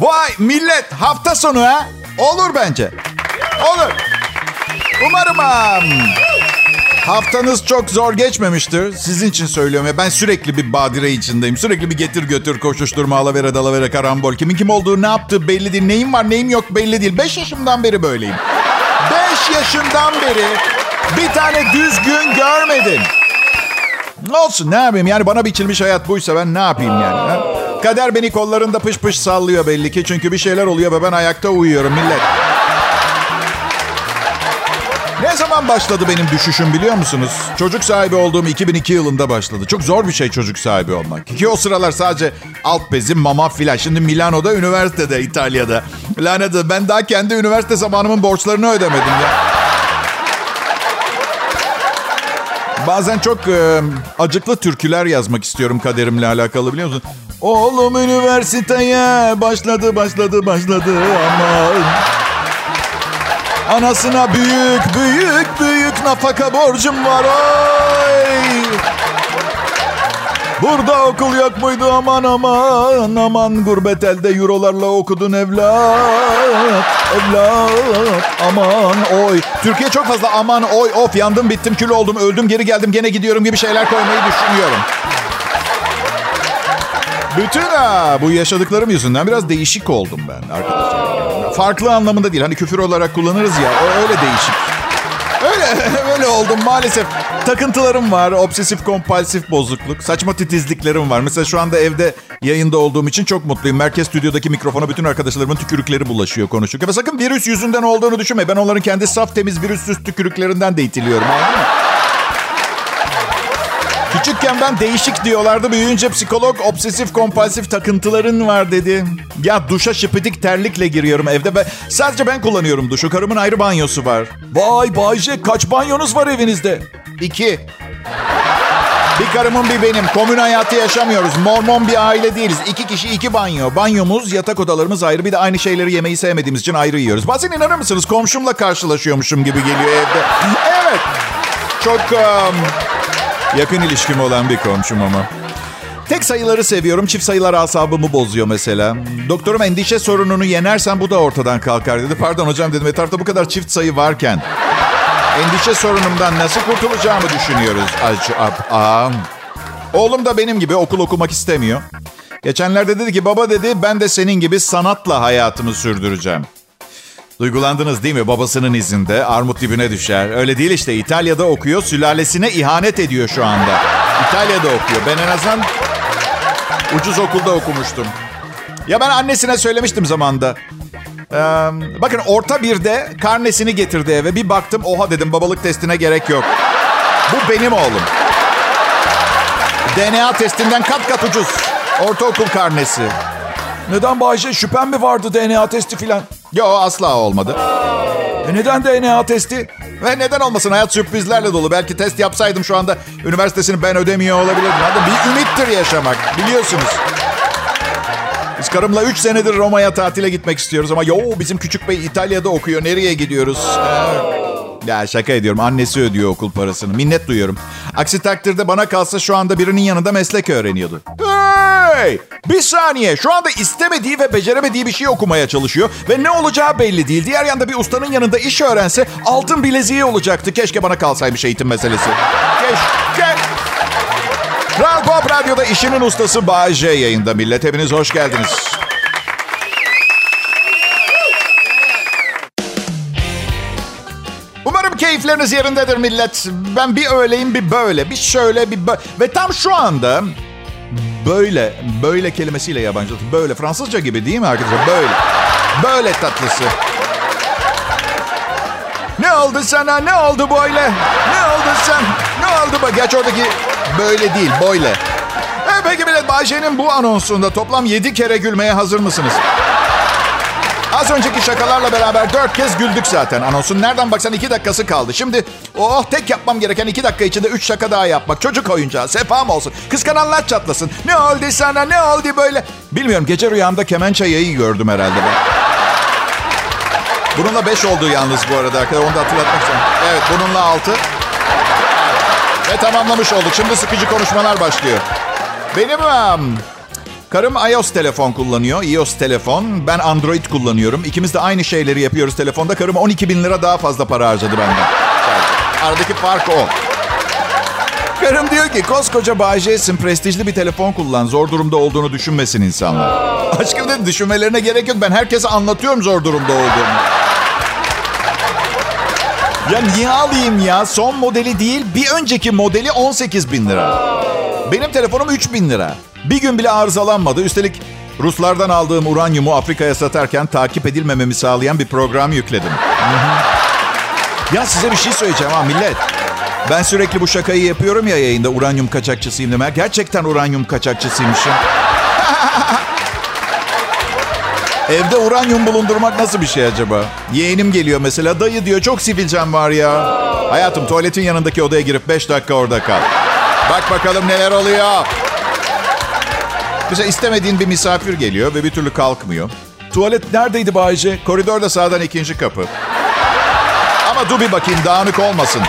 Vay millet hafta sonu ha? Olur bence. Olur. Umarım um, haftanız çok zor geçmemiştir. Sizin için söylüyorum ya ben sürekli bir badire içindeyim. Sürekli bir getir götür koşuşturma alavere dalavere karambol. Kimin kim olduğu ne yaptığı belli değil. Neyim var neyim yok belli değil. Beş yaşımdan beri böyleyim. Beş yaşından beri bir tane düz gün görmedim. Olsun ne yapayım yani bana biçilmiş hayat buysa ben ne yapayım yani. Ha? Kader beni kollarında pış pış sallıyor belli ki. Çünkü bir şeyler oluyor ve ben ayakta uyuyorum millet. Ne zaman başladı benim düşüşüm biliyor musunuz? Çocuk sahibi olduğum 2002 yılında başladı. Çok zor bir şey çocuk sahibi olmak. Ki o sıralar sadece alt bezim, mama filan. Şimdi Milano'da, üniversitede, İtalya'da. Lanet ben daha kendi üniversite zamanımın borçlarını ödemedim ya. Bazen çok e, acıklı türküler yazmak istiyorum kaderimle alakalı biliyor musun? Oğlum üniversiteye başladı başladı başladı ama Anasına büyük büyük büyük nafaka borcum var oy. Burada okul yok muydu aman aman aman gurbet elde eurolarla okudun evlat evlat aman oy. Türkiye çok fazla aman oy of yandım bittim kül oldum öldüm geri geldim gene gidiyorum gibi şeyler koymayı düşünüyorum. Bütün ha, bu yaşadıklarım yüzünden biraz değişik oldum ben arkadaşlar. Farklı anlamında değil. Hani küfür olarak kullanırız ya. Öyle değişik. Öyle, öyle oldum maalesef. Takıntılarım var. Obsesif kompulsif bozukluk. Saçma titizliklerim var. Mesela şu anda evde yayında olduğum için çok mutluyum. Merkez stüdyodaki mikrofona bütün arkadaşlarımın tükürükleri bulaşıyor konuşurken. Ve sakın virüs yüzünden olduğunu düşünme. Ben onların kendi saf temiz virüssüz tükürüklerinden de itiliyorum. Anladın mı? Küçükken ben değişik diyorlardı. Büyüyünce psikolog obsesif kompulsif takıntıların var dedi. Ya duşa şıpıdık terlikle giriyorum evde. Ben, sadece ben kullanıyorum duşu. Karımın ayrı banyosu var. Vay Bayce kaç banyonuz var evinizde? İki. Bir karımın bir benim. Komün hayatı yaşamıyoruz. Mormon bir aile değiliz. İki kişi iki banyo. Banyomuz, yatak odalarımız ayrı. Bir de aynı şeyleri yemeyi sevmediğimiz için ayrı yiyoruz. Bazen inanır mısınız? Komşumla karşılaşıyormuşum gibi geliyor evde. Evet. Çok... Um, Yakın ilişkim olan bir komşum ama. Tek sayıları seviyorum. Çift sayılar asabımı bozuyor mesela. Doktorum endişe sorununu yenersen bu da ortadan kalkar dedi. Pardon hocam dedim. Etrafta bu kadar çift sayı varken endişe sorunumdan nasıl kurtulacağımı düşünüyoruz. Acaba. Oğlum da benim gibi okul okumak istemiyor. Geçenlerde dedi ki baba dedi ben de senin gibi sanatla hayatımı sürdüreceğim. Duygulandınız değil mi? Babasının izinde armut dibine düşer. Öyle değil işte İtalya'da okuyor. Sülalesine ihanet ediyor şu anda. İtalya'da okuyor. Ben en azından ucuz okulda okumuştum. Ya ben annesine söylemiştim zamanda. Ee, bakın orta birde karnesini getirdi eve. Bir baktım oha dedim babalık testine gerek yok. Bu benim oğlum. DNA testinden kat kat ucuz. Ortaokul karnesi. Neden Bayce şüphen mi vardı DNA testi filan? Yo asla olmadı. E neden DNA testi? Ve neden olmasın hayat sürprizlerle dolu. Belki test yapsaydım şu anda üniversitesini ben ödemiyor olabilirdim. Hadi bir ümittir yaşamak biliyorsunuz. Biz karımla 3 senedir Roma'ya tatile gitmek istiyoruz ama yo bizim küçük bey İtalya'da okuyor. Nereye gidiyoruz? Ya şaka ediyorum. Annesi ödüyor okul parasını. Minnet duyuyorum. Aksi takdirde bana kalsa şu anda birinin yanında meslek öğreniyordu. Hey! Bir saniye. Şu anda istemediği ve beceremediği bir şey okumaya çalışıyor. Ve ne olacağı belli değil. Diğer yanda bir ustanın yanında iş öğrense altın bileziği olacaktı. Keşke bana kalsaymış eğitim meselesi. Keşke. Kral Pop Radyo'da işinin ustası J yayında millet. Hepiniz hoş geldiniz. Keyifleriniz yerindedir millet. Ben bir öyleyim bir böyle, bir şöyle bir böyle. Ve tam şu anda böyle, böyle kelimesiyle yabancı. Böyle Fransızca gibi değil mi arkadaşlar? Böyle. Böyle tatlısı. Ne oldu sana? Ne oldu böyle? Ne oldu sen? Ne oldu bak? Geç oradaki böyle değil, böyle. E peki millet Bayşe'nin bu anonsunda toplam 7 kere gülmeye hazır mısınız? Az önceki şakalarla beraber dört kez güldük zaten. Anonsun nereden baksan iki dakikası kaldı. Şimdi oh tek yapmam gereken iki dakika içinde üç şaka daha yapmak. Çocuk oyuncağı sefam olsun. Kıskananlar çatlasın. Ne oldu sana ne oldu böyle? Bilmiyorum gece rüyamda kemençe yayı gördüm herhalde ben. Bununla beş oldu yalnız bu arada arkadaşlar. Onu da hatırlatmak istiyorum. Evet bununla altı. Ve tamamlamış olduk. Şimdi sıkıcı konuşmalar başlıyor. Benim Karım iOS telefon kullanıyor. iOS telefon. Ben Android kullanıyorum. İkimiz de aynı şeyleri yapıyoruz telefonda. Karım 12 bin lira daha fazla para harcadı benden. Aradaki fark o. Karım diyor ki koskoca Bayce'sin prestijli bir telefon kullan. Zor durumda olduğunu düşünmesin insanlar. Aşkım dedim düşünmelerine gerek yok. Ben herkese anlatıyorum zor durumda olduğumu. Ya niye alayım ya? Son modeli değil bir önceki modeli 18 bin lira. Benim telefonum 3 bin lira. Bir gün bile arızalanmadı. Üstelik Ruslardan aldığım uranyumu Afrika'ya satarken takip edilmememi sağlayan bir program yükledim. ya size bir şey söyleyeceğim ha millet. Ben sürekli bu şakayı yapıyorum ya yayında uranyum kaçakçısıyım demek. Gerçekten uranyum kaçakçısıymışım. Evde uranyum bulundurmak nasıl bir şey acaba? Yeğenim geliyor mesela. Dayı diyor çok sivilcem var ya. Hayatım tuvaletin yanındaki odaya girip 5 dakika orada kal. Bak bakalım neler oluyor. Mesela istemediğin bir misafir geliyor ve bir türlü kalkmıyor. Tuvalet neredeydi Bayce? Koridorda sağdan ikinci kapı. Ama dur bir bakayım dağınık olmasın.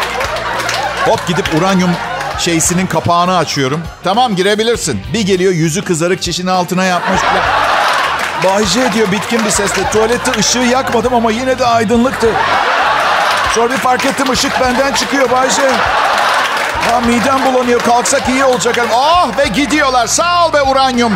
Hop gidip uranyum şeysinin kapağını açıyorum. Tamam girebilirsin. Bir geliyor yüzü kızarık çişini altına yapmış. Bayce diyor bitkin bir sesle. Tuvalette ışığı yakmadım ama yine de aydınlıktı. Sonra bir fark ettim ışık benden çıkıyor Bayce. Ha, midem bulanıyor. Kalksak iyi olacak. Ah ve gidiyorlar. Sağ ol be uranyum.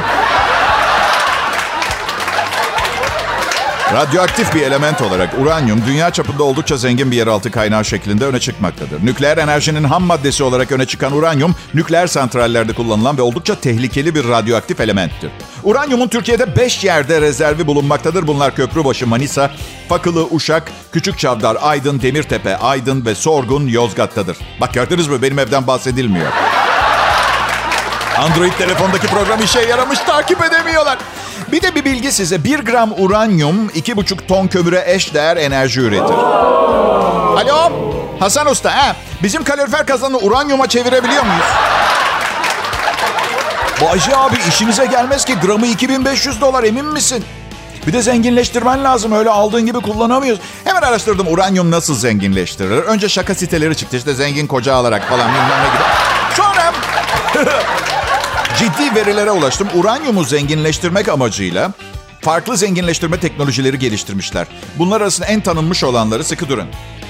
Radyoaktif bir element olarak uranyum dünya çapında oldukça zengin bir yeraltı kaynağı şeklinde öne çıkmaktadır. Nükleer enerjinin ham maddesi olarak öne çıkan uranyum, nükleer santrallerde kullanılan ve oldukça tehlikeli bir radyoaktif elementtir. Uranyumun Türkiye'de 5 yerde rezervi bulunmaktadır. Bunlar Köprübaşı, Manisa, Fakılı, Uşak, Küçük Çavdar, Aydın, Demirtepe, Aydın ve Sorgun Yozgat'tadır. Bak gördünüz mü benim evden bahsedilmiyor. Android telefondaki program işe yaramış takip edemiyorlar. Bir de bir bilgi size. 1 gram uranyum 2,5 ton kömüre eş değer enerji üretir. Alo Hasan Usta ha? Bizim kalorifer kazanını uranyuma çevirebiliyor muyuz? Bayci abi işinize gelmez ki gramı 2500 dolar emin misin? Bir de zenginleştirmen lazım. Öyle aldığın gibi kullanamıyoruz. Hemen araştırdım uranyum nasıl zenginleştirilir. Önce şaka siteleri çıktı. İşte zengin koca alarak falan bilmem ne gibi. Ciddi verilere ulaştım. Uranyumu zenginleştirmek amacıyla farklı zenginleştirme teknolojileri geliştirmişler. Bunlar arasında en tanınmış olanları sıkı durun.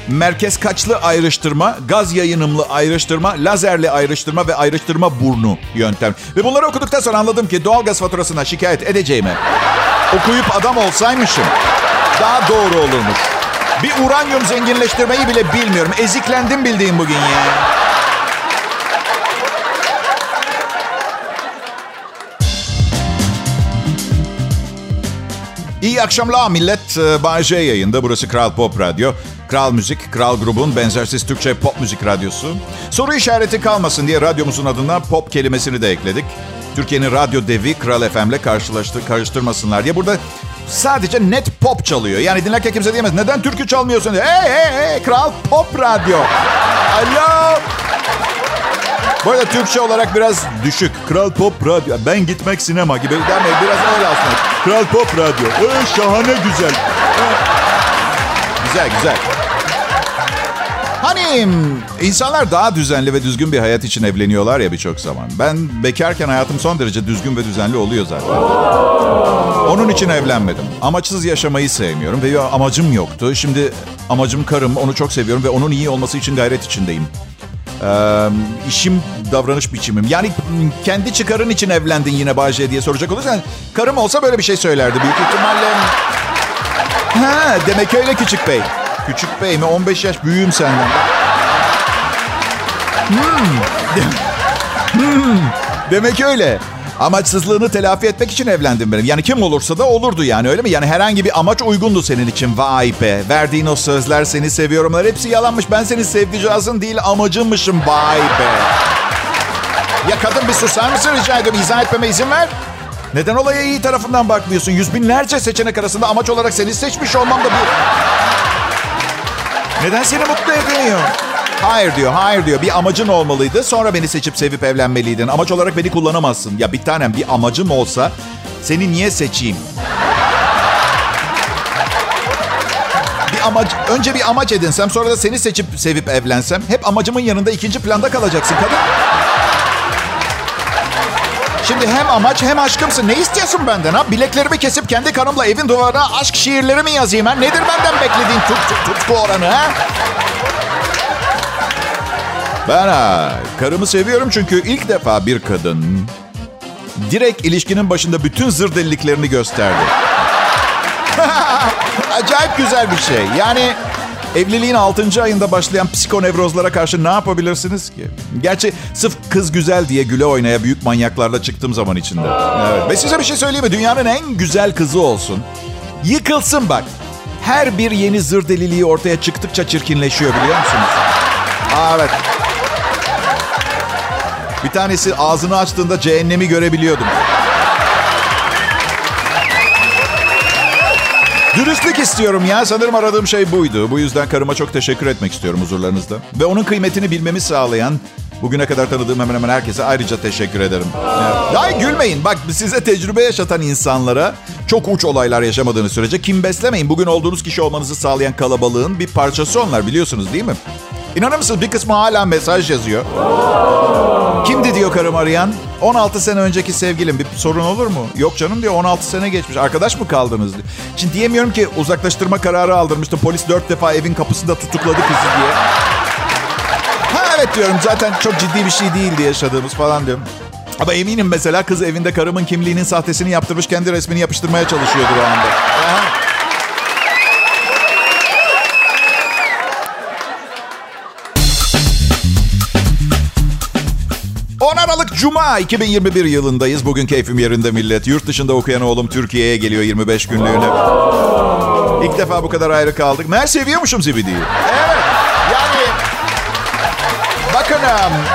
Merkez kaçlı ayrıştırma, gaz yayınımlı ayrıştırma, lazerli ayrıştırma ve ayrıştırma burnu yöntem. Ve bunları okuduktan sonra anladım ki doğalgaz faturasına şikayet edeceğime okuyup adam olsaymışım daha doğru olurmuş. Bir uranyum zenginleştirmeyi bile bilmiyorum. Eziklendim bildiğim bugün ya. İyi akşamlar millet. Ee, Bay J yayında. Burası Kral Pop Radyo. Kral Müzik, Kral Grubun benzersiz Türkçe pop müzik radyosu. Soru işareti kalmasın diye radyomuzun adına pop kelimesini de ekledik. Türkiye'nin radyo devi Kral FM'le karşılaştı, karıştırmasınlar diye. Burada sadece net pop çalıyor. Yani dinlerken kimse diyemez. Neden türkü çalmıyorsun? Hey hey hey Kral Pop Radyo. Alo. Bu arada Türkçe olarak biraz düşük. Kral Pop Radyo. Ben gitmek sinema gibi. Derme biraz öyle aslında. Kral Pop Radyo. Ee, şahane güzel. Güzel güzel. Hani insanlar daha düzenli ve düzgün bir hayat için evleniyorlar ya birçok zaman. Ben bekarken hayatım son derece düzgün ve düzenli oluyor zaten. Onun için evlenmedim. Amaçsız yaşamayı sevmiyorum ve amacım yoktu. Şimdi amacım karım, onu çok seviyorum ve onun iyi olması için gayret içindeyim. Ee, işim, davranış biçimim. Yani kendi çıkarın için evlendin yine Bahçe diye soracak olursan karım olsa böyle bir şey söylerdi. Büyük ihtimalle... Ha, demek öyle küçük bey. Küçük bey mi? 15 yaş büyüğüm senden. Hmm. hmm. Demek öyle. Amaçsızlığını telafi etmek için evlendim benim. Yani kim olursa da olurdu yani öyle mi? Yani herhangi bir amaç uygundu senin için. Vay be. Verdiğin o sözler seni seviyorumlar. Hepsi yalanmış. Ben seni sevdiceğizin değil amacımmışım. Vay be. Ya kadın bir susar mısın rica ediyorum. İzah etmeme izin ver. Neden olaya iyi tarafından bakmıyorsun? Yüz binlerce seçenek arasında amaç olarak seni seçmiş olmam da bir... Neden seni mutlu edemiyor? Hayır diyor, hayır diyor. Bir amacın olmalıydı. Sonra beni seçip sevip evlenmeliydin. Amaç olarak beni kullanamazsın. Ya bir tanem bir amacım olsa seni niye seçeyim? Bir amaç, önce bir amaç edinsem sonra da seni seçip sevip evlensem hep amacımın yanında ikinci planda kalacaksın kadın. Şimdi hem amaç hem aşkımsın. Ne istiyorsun benden ha? Bileklerimi kesip kendi kanımla evin duvarına aşk şiirleri mi yazayım ha? Nedir benden beklediğin tut, tut, tutku oranı ha? Ben ha, karımı seviyorum çünkü ilk defa bir kadın direkt ilişkinin başında bütün zır deliliklerini gösterdi. Acayip güzel bir şey. Yani evliliğin 6. ayında başlayan psikonevrozlara karşı ne yapabilirsiniz ki? Gerçi sırf kız güzel diye güle oynaya büyük manyaklarla çıktığım zaman içinde. Evet. Ve size bir şey söyleyeyim mi? Dünyanın en güzel kızı olsun. Yıkılsın bak. Her bir yeni zır deliliği ortaya çıktıkça çirkinleşiyor biliyor musunuz? Aa, evet. Bir tanesi ağzını açtığında cehennemi görebiliyordum. Dürüstlük istiyorum ya. Sanırım aradığım şey buydu. Bu yüzden karıma çok teşekkür etmek istiyorum huzurlarınızda. Ve onun kıymetini bilmemi sağlayan bugüne kadar tanıdığım hemen hemen herkese ayrıca teşekkür ederim. Evet. Ay gülmeyin. Bak size tecrübe yaşatan insanlara çok uç olaylar yaşamadığınız sürece kim beslemeyin. Bugün olduğunuz kişi olmanızı sağlayan kalabalığın bir parçası onlar biliyorsunuz değil mi? İnanır mısınız bir kısmı hala mesaj yazıyor. Diyor karım arayan? 16 sene önceki sevgilim bir sorun olur mu? Yok canım diyor 16 sene geçmiş. Arkadaş mı kaldınız diyor. Şimdi diyemiyorum ki uzaklaştırma kararı aldırmıştı. Polis 4 defa evin kapısında tutukladı kızı diye. Ha evet diyorum zaten çok ciddi bir şey değildi yaşadığımız falan diyorum. Ama eminim mesela kız evinde karımın kimliğinin sahtesini yaptırmış kendi resmini yapıştırmaya çalışıyordur o anda. Aha. Cuma 2021 yılındayız. Bugün keyfim yerinde millet. Yurt dışında okuyan oğlum Türkiye'ye geliyor 25 günlüğüne. İlk defa bu kadar ayrı kaldık. Mer seviyormuşum zibidiyi. Evet. Yani bakın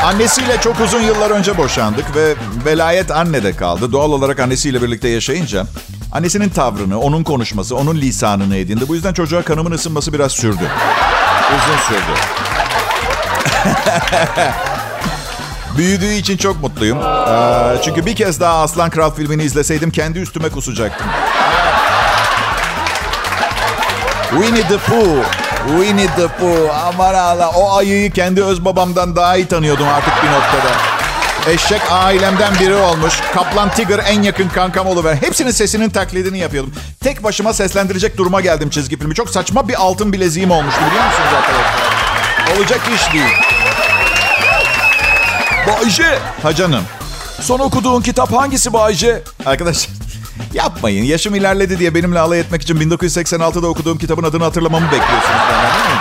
annesiyle çok uzun yıllar önce boşandık ve velayet annede kaldı. Doğal olarak annesiyle birlikte yaşayınca annesinin tavrını, onun konuşması, onun lisanını edindi. Bu yüzden çocuğa kanımın ısınması biraz sürdü. Uzun sürdü. Büyüdüğü için çok mutluyum. Ee, çünkü bir kez daha Aslan Kral filmini izleseydim kendi üstüme kusacaktım. Winnie the Pooh. Winnie the Pooh. Aman Allah. O ayıyı kendi öz babamdan daha iyi tanıyordum artık bir noktada. Eşek ailemden biri olmuş. Kaplan Tiger en yakın kankam oluver. Hepsinin sesinin taklidini yapıyordum. Tek başıma seslendirecek duruma geldim çizgi filmi. Çok saçma bir altın bileziğim olmuştu biliyor musunuz arkadaşlar? Olacak iş değil. Bayce. Ha canım. Son okuduğun kitap hangisi Bayce? Arkadaşlar yapmayın. Yaşım ilerledi diye benimle alay etmek için 1986'da okuduğum kitabın adını hatırlamamı bekliyorsunuz benden değil mi?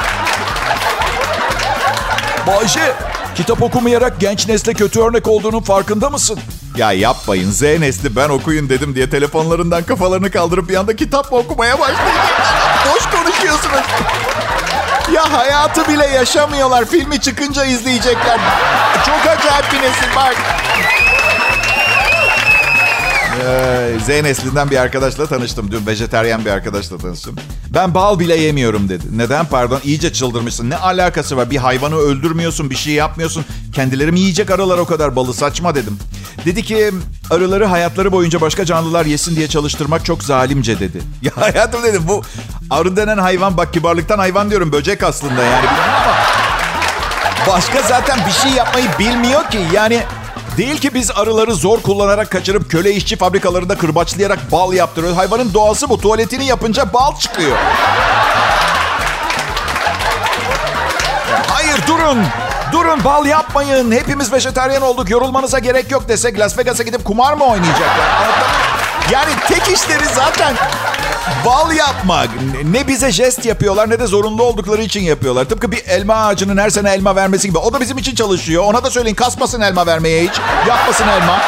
Bayce, kitap okumayarak genç nesle kötü örnek olduğunun farkında mısın? Ya yapmayın. Z nesli ben okuyun dedim diye telefonlarından kafalarını kaldırıp bir anda kitap mı okumaya başlayacaklar. Boş konuşuyorsunuz. Ya hayatı bile yaşamıyorlar. Filmi çıkınca izleyecekler. Çok acayip bir nesil bak. Ee, Z neslinden bir arkadaşla tanıştım. Dün vejeteryan bir arkadaşla tanıştım. Ben bal bile yemiyorum dedi. Neden pardon? İyice çıldırmışsın. Ne alakası var? Bir hayvanı öldürmüyorsun, bir şey yapmıyorsun. Kendileri mi yiyecek arılar o kadar balı? Saçma dedim. Dedi ki arıları hayatları boyunca başka canlılar yesin diye çalıştırmak çok zalimce dedi. Ya hayatım dedim bu arı denen hayvan bak kibarlıktan hayvan diyorum böcek aslında yani. Başka zaten bir şey yapmayı bilmiyor ki. Yani Değil ki biz arıları zor kullanarak kaçırıp köle işçi fabrikalarında kırbaçlayarak bal yaptırıyoruz. Hayvanın doğası bu. Tuvaletini yapınca bal çıkıyor. Hayır durun. Durun bal yapmayın. Hepimiz vejetaryen olduk. Yorulmanıza gerek yok desek Las Vegas'a gidip kumar mı oynayacaklar? Yani tek işleri zaten bal yapmak. Ne bize jest yapıyorlar ne de zorunlu oldukları için yapıyorlar. Tıpkı bir elma ağacının her sene elma vermesi gibi. O da bizim için çalışıyor. Ona da söyleyin kasmasın elma vermeye hiç. Yapmasın elma.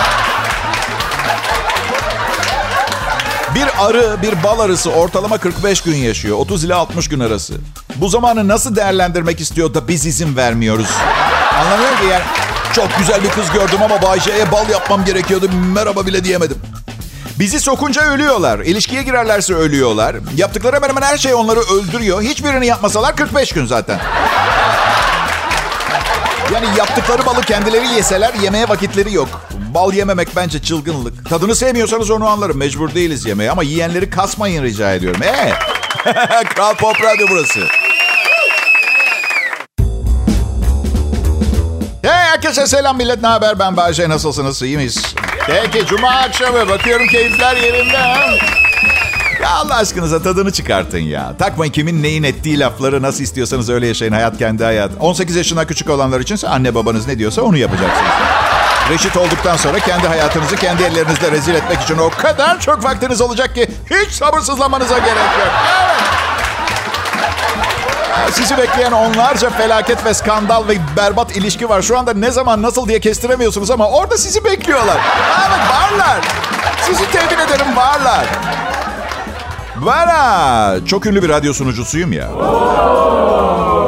Bir arı, bir bal arısı ortalama 45 gün yaşıyor. 30 ile 60 gün arası. Bu zamanı nasıl değerlendirmek istiyor da biz izin vermiyoruz? Anlamıyorum ki yani. Çok güzel bir kız gördüm ama Bayce'ye bal yapmam gerekiyordu. Merhaba bile diyemedim. Bizi sokunca ölüyorlar. İlişkiye girerlerse ölüyorlar. Yaptıkları hemen hemen her şey onları öldürüyor. Hiçbirini yapmasalar 45 gün zaten. Yani yaptıkları balı kendileri yeseler yemeye vakitleri yok. Bal yememek bence çılgınlık. Tadını sevmiyorsanız onu anlarım. Mecbur değiliz yemeye ama yiyenleri kasmayın rica ediyorum. Ee? Kral Pop Radyo burası. Hey herkese selam millet ne haber ben Bayce nasılsınız iyi miyiz? Peki cuma akşamı bakıyorum keyifler yerinde. Ha? Ya Allah aşkınıza tadını çıkartın ya. Takmayın kimin neyin ettiği lafları nasıl istiyorsanız öyle yaşayın. Hayat kendi hayat. 18 yaşından küçük olanlar için anne babanız ne diyorsa onu yapacaksınız. Reşit olduktan sonra kendi hayatınızı kendi ellerinizle rezil etmek için o kadar çok vaktiniz olacak ki hiç sabırsızlanmanıza gerek yok. Evet. Sizi bekleyen onlarca felaket ve skandal ve berbat ilişki var. Şu anda ne zaman nasıl diye kestiremiyorsunuz ama orada sizi bekliyorlar. Evet varlar. Sizi temin ederim varlar. Bana çok ünlü bir radyo sunucusuyum ya.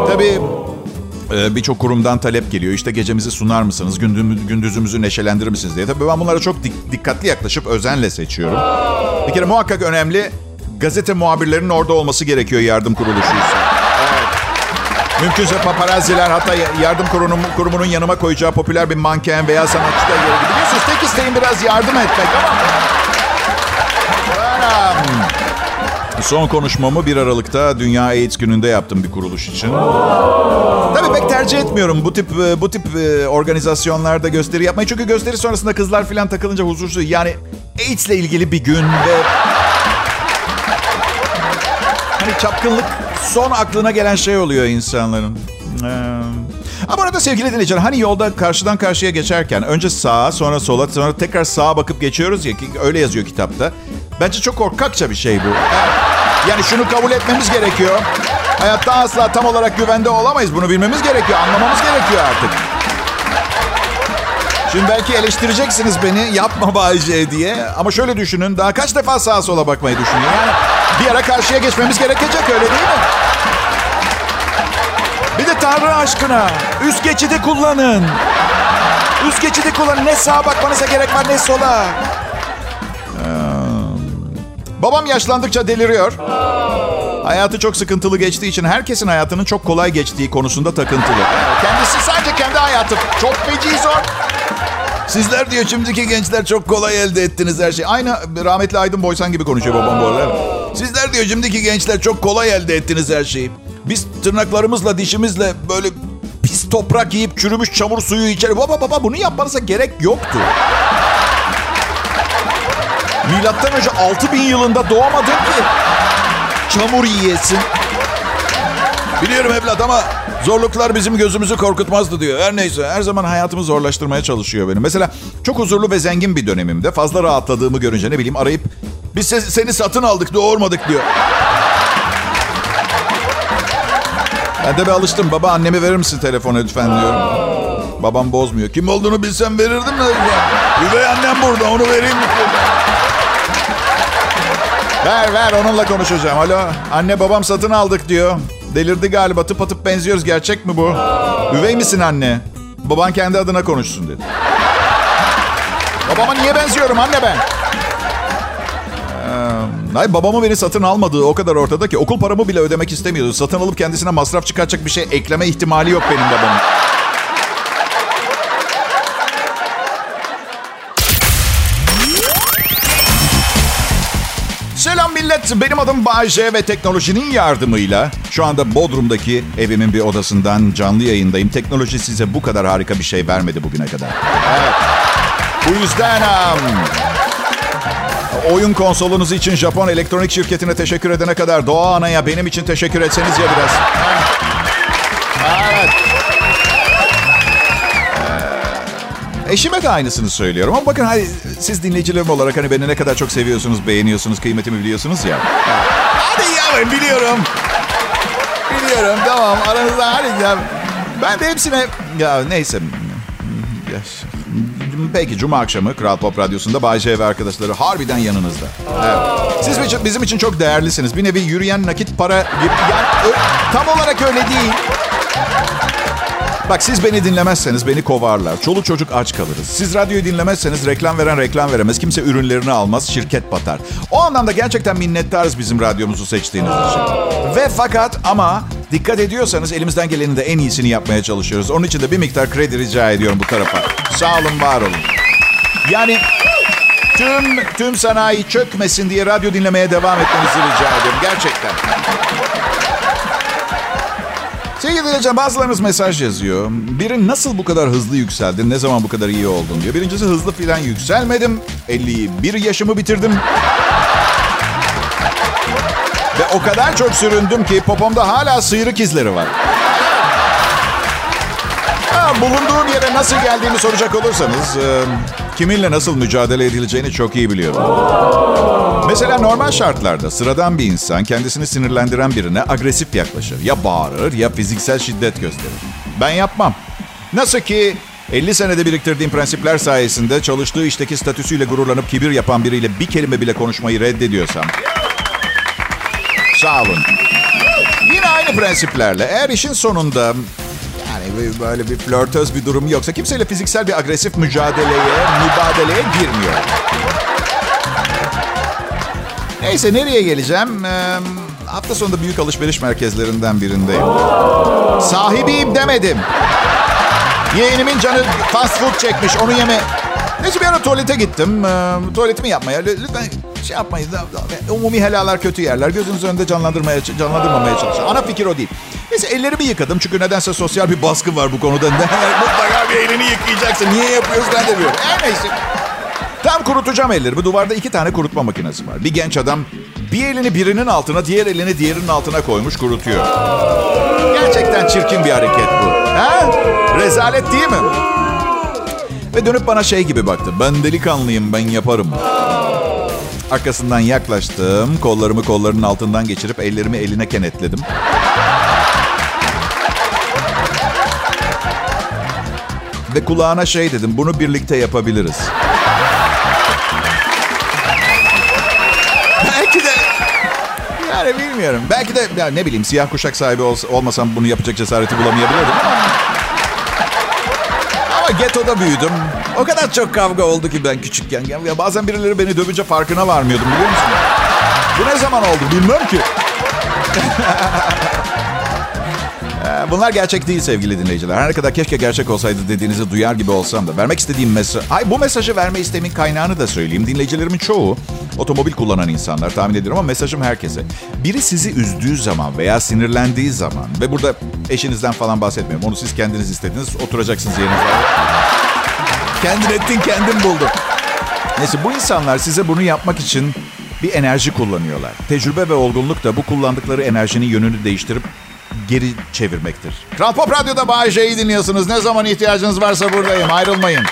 Tabii e, birçok kurumdan talep geliyor. İşte gecemizi sunar mısınız, gündüzümüzü neşelendirir misiniz diye. Tabii ben bunlara çok dikkatli yaklaşıp özenle seçiyorum. Bir kere muhakkak önemli gazete muhabirlerinin orada olması gerekiyor yardım kuruluşuysa. Mümkünse paparazziler hatta yardım kurumu, kurumunun yanıma koyacağı popüler bir manken veya sanatçı da yeri Biliyorsunuz tek isteğim biraz yardım etmek ama... Son konuşmamı 1 Aralık'ta Dünya AIDS gününde yaptım bir kuruluş için. Tabii pek tercih etmiyorum bu tip bu tip e, organizasyonlarda gösteri yapmayı. Çünkü gösteri sonrasında kızlar falan takılınca huzursuz. Yani AIDS ile ilgili bir gün ve hani çapkınlık son aklına gelen şey oluyor insanların. Ee, ama arada sevgili dinleyiciler hani yolda karşıdan karşıya geçerken önce sağa sonra sola sonra tekrar sağa bakıp geçiyoruz ya ki öyle yazıyor kitapta. Bence çok korkakça bir şey bu. Yani şunu kabul etmemiz gerekiyor. Hayatta asla tam olarak güvende olamayız. Bunu bilmemiz gerekiyor. Anlamamız gerekiyor artık. Şimdi belki eleştireceksiniz beni yapma Bayce diye. Ama şöyle düşünün daha kaç defa sağa sola bakmayı düşünün. Yani bir ara karşıya geçmemiz gerekecek öyle değil mi? Bir de Tanrı aşkına üst geçidi kullanın. Üst geçidi kullanın. Ne sağa bakmanıza gerek var ne sola. Babam yaşlandıkça deliriyor. Hayatı çok sıkıntılı geçtiği için herkesin hayatının çok kolay geçtiği konusunda takıntılı. Kendisi sadece kendi hayatı. Çok feci zor. Sizler diyor şimdiki gençler çok kolay elde ettiniz her şeyi. Aynı rahmetli Aydın Boysan gibi konuşuyor babam bu arada. Sizler diyor şimdiki gençler çok kolay elde ettiniz her şeyi. Biz tırnaklarımızla, dişimizle böyle pis toprak yiyip çürümüş çamur suyu içeri. Baba baba bunu yapmanıza gerek yoktu. Milattan önce 6000 yılında doğamadın ki. Çamur yiyesin. Biliyorum evlat ama zorluklar bizim gözümüzü korkutmazdı diyor. Her neyse her zaman hayatımı zorlaştırmaya çalışıyor benim. Mesela çok huzurlu ve zengin bir dönemimde fazla rahatladığımı görünce ne bileyim arayıp biz seni satın aldık doğurmadık diyor. Ben de bir alıştım. Baba annemi verir misin telefonu lütfen diyorum. Babam bozmuyor. Kim olduğunu bilsem verirdim de. Üvey annem burada onu vereyim mi? Ver ver onunla konuşacağım. Alo anne babam satın aldık diyor. Delirdi galiba tıp atıp benziyoruz. Gerçek mi bu? Üvey misin anne? Baban kendi adına konuşsun dedi. Babama niye benziyorum anne ben? Ee, ay babamı beni satın almadığı o kadar ortada ki okul paramı bile ödemek istemiyordu. Satın alıp kendisine masraf çıkaracak bir şey ekleme ihtimali yok benim babamın. Selam millet. Benim adım Bayce ve teknolojinin yardımıyla şu anda Bodrum'daki evimin bir odasından canlı yayındayım. Teknoloji size bu kadar harika bir şey vermedi bugüne kadar. Evet. Bu yüzden um, oyun konsolunuz için Japon elektronik şirketine teşekkür edene kadar Doğa Ana'ya benim için teşekkür etseniz ya biraz. Evet. Eşime de aynısını söylüyorum. Ama bakın hani siz dinleyicilerim olarak hani beni ne kadar çok seviyorsunuz, beğeniyorsunuz, kıymetimi biliyorsunuz ya. Hadi yavrum biliyorum. Biliyorum tamam aranızda hadi ya. Ben de hepsine ya neyse. Peki Cuma akşamı Kral Pop Radyosu'nda Bay J ve arkadaşları harbiden yanınızda. Evet. Siz bizim için çok değerlisiniz. Bir nevi yürüyen nakit para gibi. Yani, tam olarak öyle değil. Bak siz beni dinlemezseniz beni kovarlar. Çoluk çocuk aç kalırız. Siz radyoyu dinlemezseniz reklam veren reklam veremez. Kimse ürünlerini almaz, şirket batar. O anlamda gerçekten minnettarız bizim radyomuzu seçtiğiniz için. Ve fakat ama dikkat ediyorsanız elimizden gelenin de en iyisini yapmaya çalışıyoruz. Onun için de bir miktar kredi rica ediyorum bu tarafa. Sağ olun, var olun. Yani tüm tüm sanayi çökmesin diye radyo dinlemeye devam etmenizi rica ediyorum. Gerçekten. Sevgili dinleyiciler bazılarınız mesaj yazıyor. Biri nasıl bu kadar hızlı yükseldin, ne zaman bu kadar iyi oldun diyor. Birincisi hızlı filan yükselmedim. 51 yaşımı bitirdim. Ve o kadar çok süründüm ki popomda hala sıyrık izleri var. Ha, bulunduğum yere nasıl geldiğimi soracak olursanız... E, kiminle nasıl mücadele edileceğini çok iyi biliyorum. Mesela normal şartlarda sıradan bir insan kendisini sinirlendiren birine agresif yaklaşır. Ya bağırır ya fiziksel şiddet gösterir. Ben yapmam. Nasıl ki 50 senede biriktirdiğim prensipler sayesinde çalıştığı işteki statüsüyle gururlanıp kibir yapan biriyle bir kelime bile konuşmayı reddediyorsam. Sağ olun. Yine aynı prensiplerle eğer işin sonunda yani böyle bir flörtöz bir durum yoksa kimseyle fiziksel bir agresif mücadeleye, mübadeleye girmiyor. Neyse nereye geleceğim? Ee, hafta sonunda büyük alışveriş merkezlerinden birindeyim. Sahibiyim demedim. Yeğenimin canı fast food çekmiş onu yeme. Neyse bir ara tuvalete gittim. Ee, tuvaletimi yapmaya. Lütfen şey yapmayın. Umumi helalar kötü yerler. Gözünüz önünde canlandırmaya, canlandırmamaya çalışın. Ana fikir o değil. Neyse ellerimi yıkadım. Çünkü nedense sosyal bir baskı var bu konuda. Mutlaka bir elini yıkayacaksın. Niye yapıyorsun ben de bilmiyorum. Her neyse. Tam kurutacağım ellerimi. Duvarda iki tane kurutma makinesi var. Bir genç adam bir elini birinin altına, diğer elini diğerinin altına koymuş kurutuyor. Gerçekten çirkin bir hareket bu. Ha? Rezalet değil mi? Ve dönüp bana şey gibi baktı. Ben delikanlıyım, ben yaparım. Arkasından yaklaştım. Kollarımı kollarının altından geçirip ellerimi eline kenetledim. Ve kulağına şey dedim. Bunu birlikte yapabiliriz. Belki de yani bilmiyorum. Belki de ya ne bileyim siyah kuşak sahibi ol, olmasam bunu yapacak cesareti bulamayabilirdim ama ama getoda büyüdüm. O kadar çok kavga oldu ki ben küçükken. Ya bazen birileri beni dövünce farkına varmıyordum biliyor musun? Bu ne zaman oldu bilmem ki. Ee, bunlar gerçek değil sevgili dinleyiciler. Her ne kadar keşke gerçek olsaydı dediğinizi duyar gibi olsam da. Vermek istediğim mesaj... Ay bu mesajı verme istemin kaynağını da söyleyeyim. Dinleyicilerimin çoğu otomobil kullanan insanlar tahmin ediyorum ama mesajım herkese. Biri sizi üzdüğü zaman veya sinirlendiği zaman ve burada eşinizden falan bahsetmiyorum. Onu siz kendiniz istediniz. Oturacaksınız yerinize. Kendin ettin kendin buldun. Neyse bu insanlar size bunu yapmak için bir enerji kullanıyorlar. Tecrübe ve olgunluk da bu kullandıkları enerjinin yönünü değiştirip geri çevirmektir. Kral Pop Radyo'da Bay J'yi dinliyorsunuz. Ne zaman ihtiyacınız varsa buradayım. Ayrılmayın.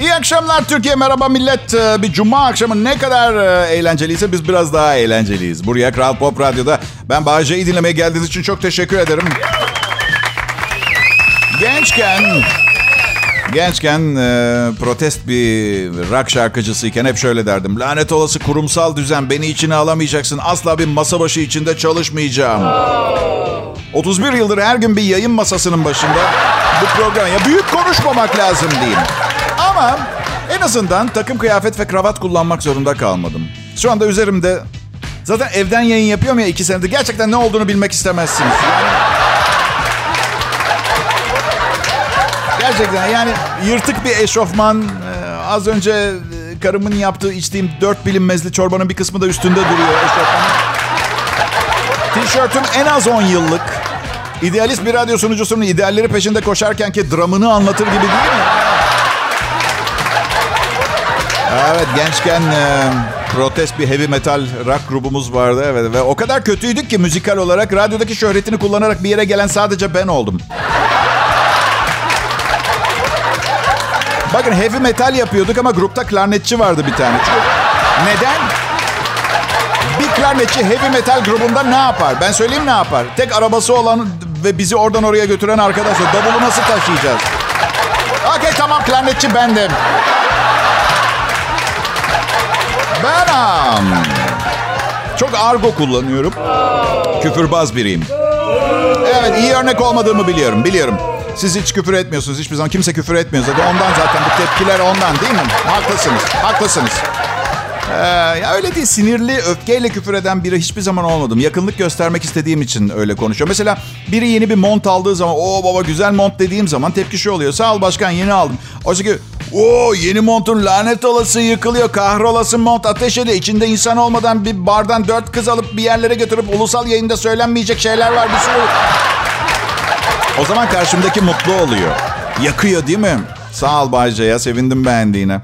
İyi akşamlar Türkiye. Merhaba millet. Ee, bir cuma akşamı ne kadar e, eğlenceliyse biz biraz daha eğlenceliyiz. Buraya Kral Pop Radyo'da ben Bay J'yi dinlemeye geldiğiniz için çok teşekkür ederim. Gençken Gençken e, protest bir rock şarkıcısıyken hep şöyle derdim. Lanet olası kurumsal düzen beni içine alamayacaksın. Asla bir masa başı içinde çalışmayacağım. 31 yıldır her gün bir yayın masasının başında bu program. Ya büyük konuşmamak lazım diyeyim. Ama en azından takım kıyafet ve kravat kullanmak zorunda kalmadım. Şu anda üzerimde zaten evden yayın yapıyorum ya iki senedir. Gerçekten ne olduğunu bilmek istemezsiniz. Yani Gerçekten yani yırtık bir eşofman. Ee, az önce e, karımın yaptığı içtiğim dört bilinmezli çorbanın bir kısmı da üstünde duruyor eşofman. Tişörtüm en az 10 yıllık. İdealist bir radyo sunucusunun idealleri peşinde koşarken ki dramını anlatır gibi değil mi? Evet gençken e, protest bir heavy metal rock grubumuz vardı evet ve o kadar kötüydük ki müzikal olarak radyodaki şöhretini kullanarak bir yere gelen sadece ben oldum. Bakın heavy metal yapıyorduk ama grupta klarnetçi vardı bir tane. Neden? Bir klarnetçi heavy metal grubunda ne yapar? Ben söyleyeyim ne yapar? Tek arabası olan ve bizi oradan oraya götüren arkadaş. Davulu nasıl taşıyacağız? Okey tamam klarnetçi bendim. Benam. Çok argo kullanıyorum. Küfürbaz biriyim. Evet iyi örnek olmadığımı biliyorum. Biliyorum. Siz hiç küfür etmiyorsunuz. Hiçbir zaman kimse küfür etmiyor zaten. Ondan zaten bu tepkiler ondan değil mi? Haklısınız. Haklısınız. Ee, ya öyle değil. Sinirli, öfkeyle küfür eden biri hiçbir zaman olmadım. Yakınlık göstermek istediğim için öyle konuşuyor. Mesela biri yeni bir mont aldığı zaman, o baba güzel mont dediğim zaman tepki şu oluyor. Sağ ol başkan yeni aldım. Oysa ki Oo yeni montun lanet olası yıkılıyor. Kahrolası mont ateş ediyor. İçinde insan olmadan bir bardan dört kız alıp bir yerlere götürüp ulusal yayında söylenmeyecek şeyler var. Bir sürü. O zaman karşımdaki mutlu oluyor. Yakıyor değil mi? Sağ ol Bayce ya sevindim beğendiğine.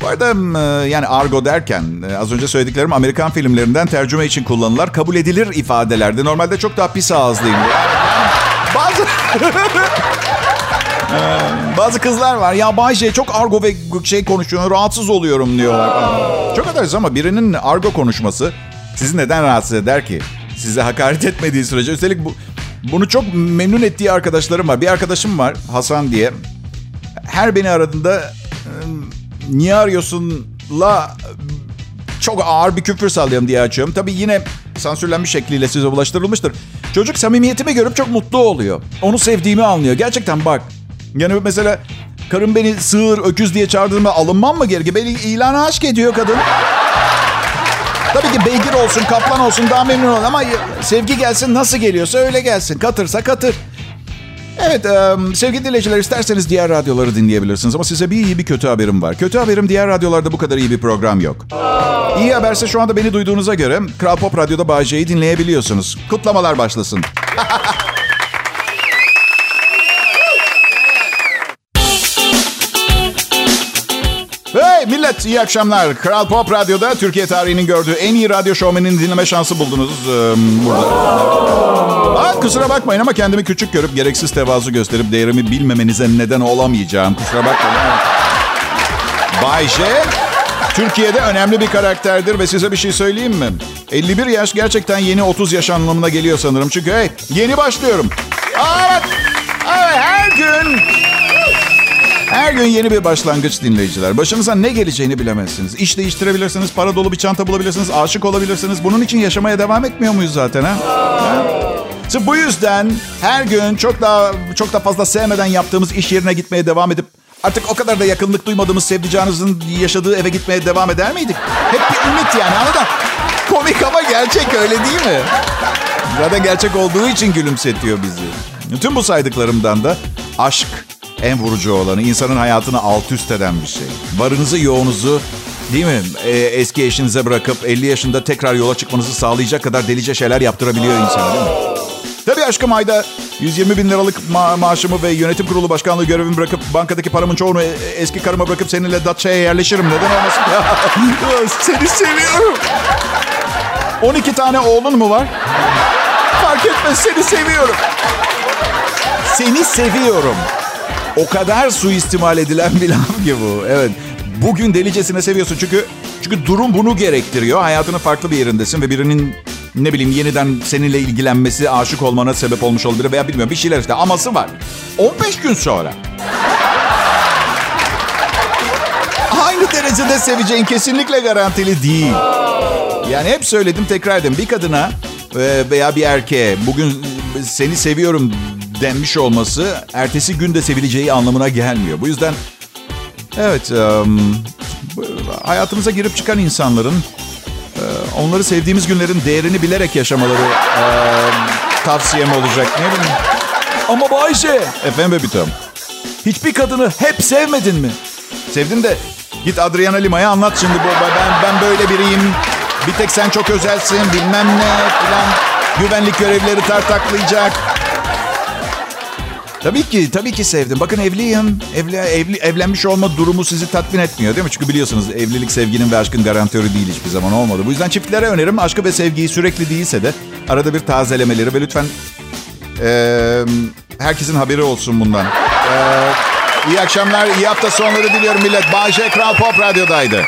Bu arada e, yani argo derken e, az önce söylediklerim Amerikan filmlerinden tercüme için kullanılar. Kabul edilir ifadelerdi. Normalde çok daha pis ağızlıyım. Bazı... Ee, bazı kızlar var. Ya Bayce çok argo ve şey konuşuyor. Rahatsız oluyorum diyorlar. Çok edersiniz ama birinin argo konuşması sizi neden rahatsız eder ki? Size hakaret etmediği sürece. Üstelik bu, bunu çok memnun ettiği arkadaşlarım var. Bir arkadaşım var Hasan diye. Her beni aradığında niye arıyorsunla çok ağır bir küfür sallıyorum diye açıyorum. Tabii yine sansürlenmiş şekliyle size ulaştırılmıştır. Çocuk samimiyetimi görüp çok mutlu oluyor. Onu sevdiğimi anlıyor. Gerçekten bak. Yani mesela karım beni sığır, öküz diye çağırdığında alınmam mı gerekiyor? Beni ilana aşk ediyor kadın. Tabii ki beygir olsun, kaplan olsun daha memnun ol ama sevgi gelsin nasıl geliyorsa öyle gelsin. Katırsa katır. Evet sevgili dinleyiciler isterseniz diğer radyoları dinleyebilirsiniz ama size bir iyi bir kötü haberim var. Kötü haberim diğer radyolarda bu kadar iyi bir program yok. İyi haberse şu anda beni duyduğunuza göre Kral Pop Radyo'da Bağcay'ı dinleyebiliyorsunuz. Kutlamalar başlasın. Millet iyi akşamlar. Kral Pop Radyo'da Türkiye tarihinin gördüğü en iyi radyo şovmenini dinleme şansı buldunuz ee, burada. Aa, kusura bakmayın ama kendimi küçük görüp gereksiz tevazu gösterip değerimi bilmemenize neden olamayacağım. Kusura bakmayın. Bay J, Türkiye'de önemli bir karakterdir ve size bir şey söyleyeyim mi? 51 yaş gerçekten yeni 30 yaş anlamına geliyor sanırım. Çünkü hey yeni başlıyorum. Evet, evet her gün her gün yeni bir başlangıç dinleyiciler. Başınıza ne geleceğini bilemezsiniz. İş değiştirebilirsiniz, para dolu bir çanta bulabilirsiniz, aşık olabilirsiniz. Bunun için yaşamaya devam etmiyor muyuz zaten ha? ha? Bu yüzden her gün çok daha çok da fazla sevmeden yaptığımız iş yerine gitmeye devam edip artık o kadar da yakınlık duymadığımız sevdiceğinizin yaşadığı eve gitmeye devam eder miydik? Hep bir ümit yani anladın? Komik ama gerçek öyle değil mi? Zaten gerçek olduğu için gülümsetiyor bizi. Tüm bu saydıklarımdan da aşk, en vurucu olanı. insanın hayatını alt üst eden bir şey. Varınızı yoğunuzu değil mi? E, eski eşinize bırakıp 50 yaşında tekrar yola çıkmanızı sağlayacak kadar delice şeyler yaptırabiliyor insan değil mi? Tabii aşkım ayda 120 bin liralık ma- maaşımı ve yönetim kurulu başkanlığı görevimi bırakıp bankadaki paramın çoğunu eski karıma bırakıp seninle Datça'ya yerleşirim. Neden olmasın? Seni seviyorum. 12 tane oğlun mu var? Fark etmez seni seviyorum. Seni seviyorum. O kadar suistimal edilen bir laf ki bu. Evet. Bugün delicesine seviyorsun çünkü çünkü durum bunu gerektiriyor. Hayatının farklı bir yerindesin ve birinin ne bileyim yeniden seninle ilgilenmesi, aşık olmana sebep olmuş olabilir veya bilmiyorum bir şeyler işte. Aması var. 15 gün sonra. Aynı derecede seveceğin kesinlikle garantili değil. Yani hep söyledim tekrar edeyim. Bir kadına veya bir erkeğe bugün seni seviyorum denmiş olması ertesi günde sevileceği anlamına gelmiyor. Bu yüzden evet hayatımıza girip çıkan insanların onları sevdiğimiz günlerin değerini bilerek yaşamaları um, tavsiyem olacak. Ne bileyim. Ama Bayşe. Efendim Bebitom. Hiçbir kadını hep sevmedin mi? Sevdin de git Adriana Lima'ya anlat şimdi. Bu, ben, ben böyle biriyim. Bir tek sen çok özelsin bilmem ne falan. Güvenlik görevlileri tartaklayacak. Tabii ki, tabii ki sevdim. Bakın evliyim. Evli, evli, evlenmiş olma durumu sizi tatmin etmiyor değil mi? Çünkü biliyorsunuz evlilik sevginin ve aşkın garantörü değil hiçbir zaman olmadı. Bu yüzden çiftlere önerim aşkı ve sevgiyi sürekli değilse de arada bir tazelemeleri ve lütfen e, herkesin haberi olsun bundan. E, iyi akşamlar, iyi hafta sonları diliyorum millet. Bayşe Kral Pop Radyo'daydı.